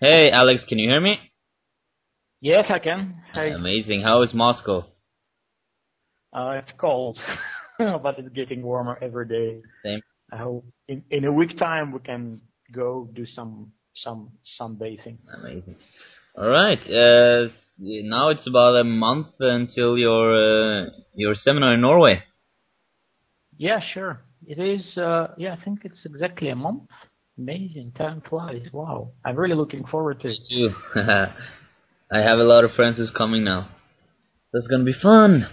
Hey, Alex, can you hear me? Yes, I can. Hey. Amazing. How is Moscow? Uh, it's cold, but it's getting warmer every day. Same. I hope in, in a week time we can go do some some sunbathing. Amazing. All right. Uh, now it's about a month until your uh, your seminar in Norway. Yeah, sure. It is. Uh, yeah, I think it's exactly a month. Amazing. Time flies. Wow. I'm really looking forward to it. Too. I have a lot of friends who's coming now. That's gonna be fun.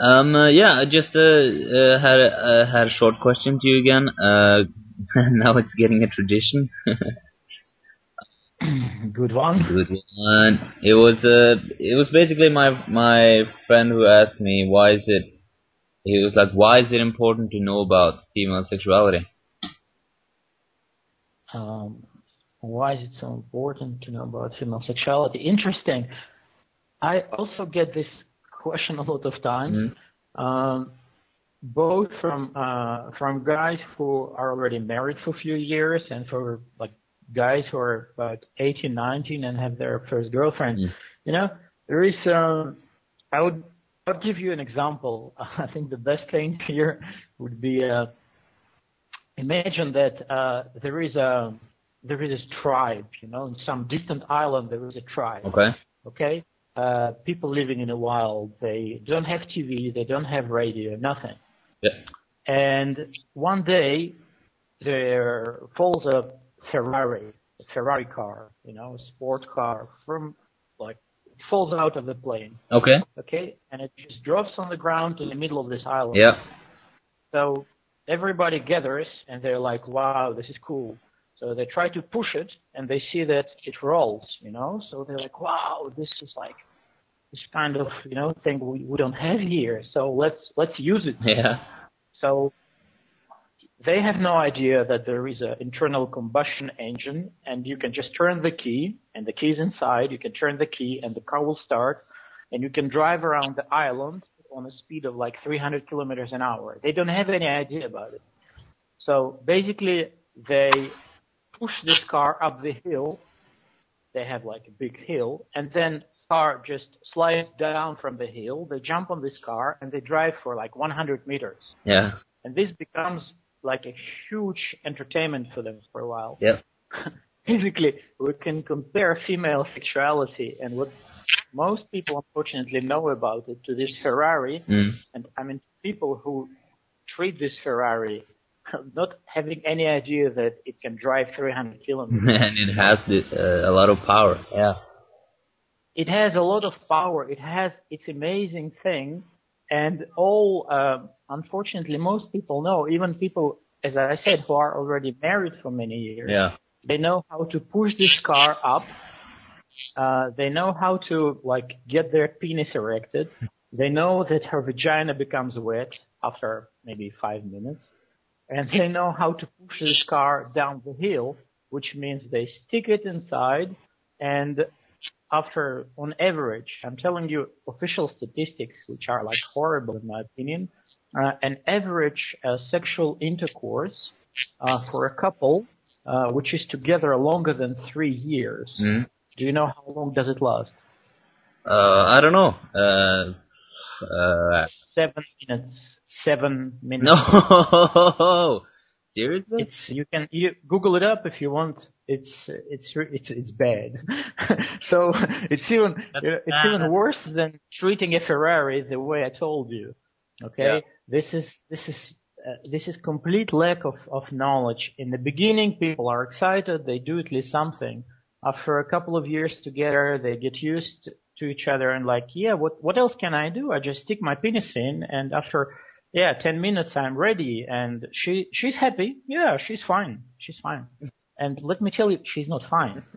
Um, uh, yeah, I just uh, uh, had a, uh, had a short question to you again. Uh, now it's getting a tradition. Good one. Good one. It was uh, it was basically my my friend who asked me why is it. He was like, why is it important to know about female sexuality? Um, why is it so important to know about female sexuality? Interesting. I also get this question a lot of times, Mm-hmm. um, both from uh, from guys who are already married for a few years and for like guys who are about 18, 19 and have their first girlfriend. Mm. You know, there is. Um, I would. I'll give you an example. I think the best thing here would be uh, imagine that uh, there is a there is a tribe. You know, in some distant island there is a tribe. Okay. Okay. Uh, people living in the wild. They don't have TV. They don't have radio. Nothing. Yeah. And one day there falls a Ferrari, a Ferrari car, you know, a sport car from like falls out of the plane. Okay. Okay, and it just drops on the ground in the middle of this island. Yeah. So everybody gathers and they're like, wow, this is cool. So they try to push it and they see that it rolls, you know, so they're like, wow, this is like this kind of, you know, thing we, we don't have here. So let's, let's use it. Yeah. So they have no idea that there is an internal combustion engine and you can just turn the key and the key is inside. You can turn the key and the car will start and you can drive around the island on a speed of like 300 kilometers an hour. They don't have any idea about it. So basically they push this car up the hill. They have like a big hill and then car just slides down from the hill. They jump on this car and they drive for like 100 meters. Yeah. And this becomes like a huge entertainment for them for a while. Yep. Basically, we can compare female sexuality and what most people unfortunately know about it to this Ferrari. Mm. And I mean, people who treat this Ferrari not having any idea that it can drive 300 kilometers. and it has the, uh, a lot of power. Yeah. it has a lot of power. It has its amazing thing, and all. Uh, unfortunately, most people know. Even people, as I said, who are already married for many years, Yeah. they know how to push this car up. Uh, they know how to like get their penis erected. They know that her vagina becomes wet after maybe five minutes, and they know how to push this car down the hill, which means they stick it inside and after, on average, I'm telling you official statistics, which are like horrible in my opinion, uh, an average uh, sexual intercourse uh, for a couple, uh, which is together longer than three years. Mm. Do you know how long does it last? Uh, I don't know. Uh, uh, Seven minutes. Seven minutes. no. Seriously? It's you can you Google it up if you want. It's it's it's it's bad. so it's even it's even worse than treating a Ferrari the way I told you. Okay, Yeah. this is this is uh, this is complete lack of of knowledge. In the beginning, people are excited. They do at least something. After a couple of years together, they get used to each other and like, yeah, what what else can I do? I just stick my penis in, and after yeah, 10 minutes I'm ready and she, she's happy. Yeah, she's fine. She's fine. And let me tell you, she's not fine.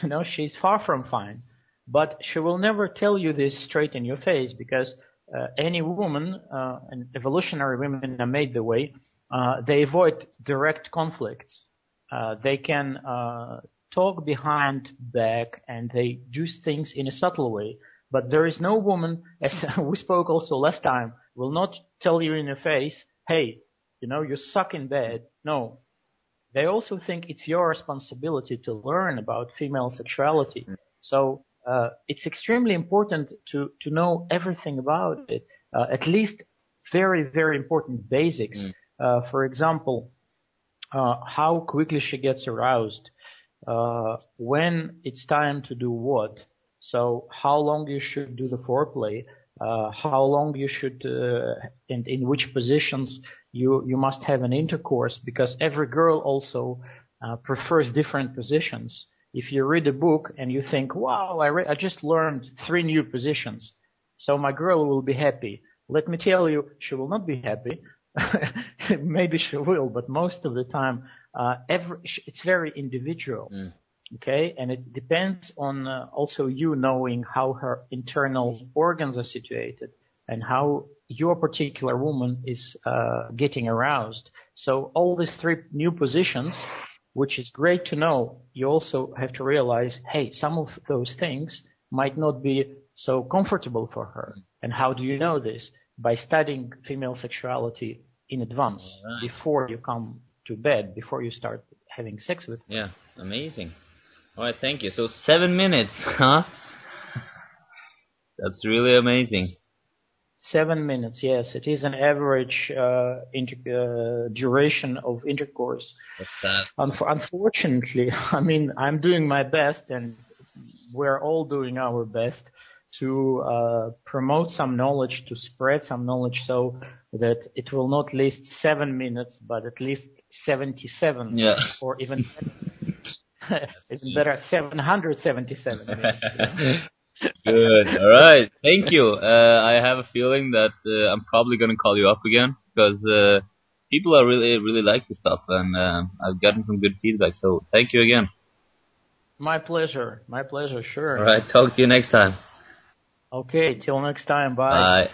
You know, she's far from fine. But she will never tell you this straight in your face because uh, any woman, uh, and evolutionary women are made the way, uh, they avoid direct conflicts. Uh, they can uh, talk behind back and they do things in a subtle way. But there is no woman, as we spoke also last time, will not tell you in your face, hey, you know, you suck in bed. No. they also think it's your responsibility to learn about female sexuality. Mm. So uh, it's extremely important to to know everything about it, uh, at least very very important basics. Mm. Uh, for example, uh, how quickly she gets aroused, uh, when it's time to do what. So how long you should do the foreplay, uh, how long you should uh, and in which positions you you must have an intercourse because every girl also uh, prefers different positions. If you read a book and you think, "Wow, I, re- I just learned three new positions, so my girl will be happy," let me tell you, she will not be happy. Maybe she will, but most of the time, uh, every it's very individual. Mm. Okay, and it depends on uh, also you knowing how her internal organs are situated and how your particular woman is uh, getting aroused. So all these three new positions, which is great to know, you also have to realize, hey, some of those things might not be so comfortable for her. And how do you know this? By studying female sexuality in advance, right. before you come to bed, before you start having sex with. Yeah, amazing. All right, thank you. So seven minutes, huh? That's really amazing. Seven minutes, yes. It is an average uh, inter- uh, duration of intercourse. Un- unfortunately, I mean, I'm doing my best, and we're all doing our best to uh, promote some knowledge, to spread some knowledge, so that it will not last seven minutes, but at least 77, yeah. or even even better, 777 minutes. Good. All right. Thank you. Uh, I have a feeling that uh, I'm probably going to call you up again because uh, people are really, really like this stuff, and uh, I've gotten some good feedback. So thank you again. My pleasure. My pleasure. Sure. All right. Talk to you next time. Okay. Till next time. Bye. Bye.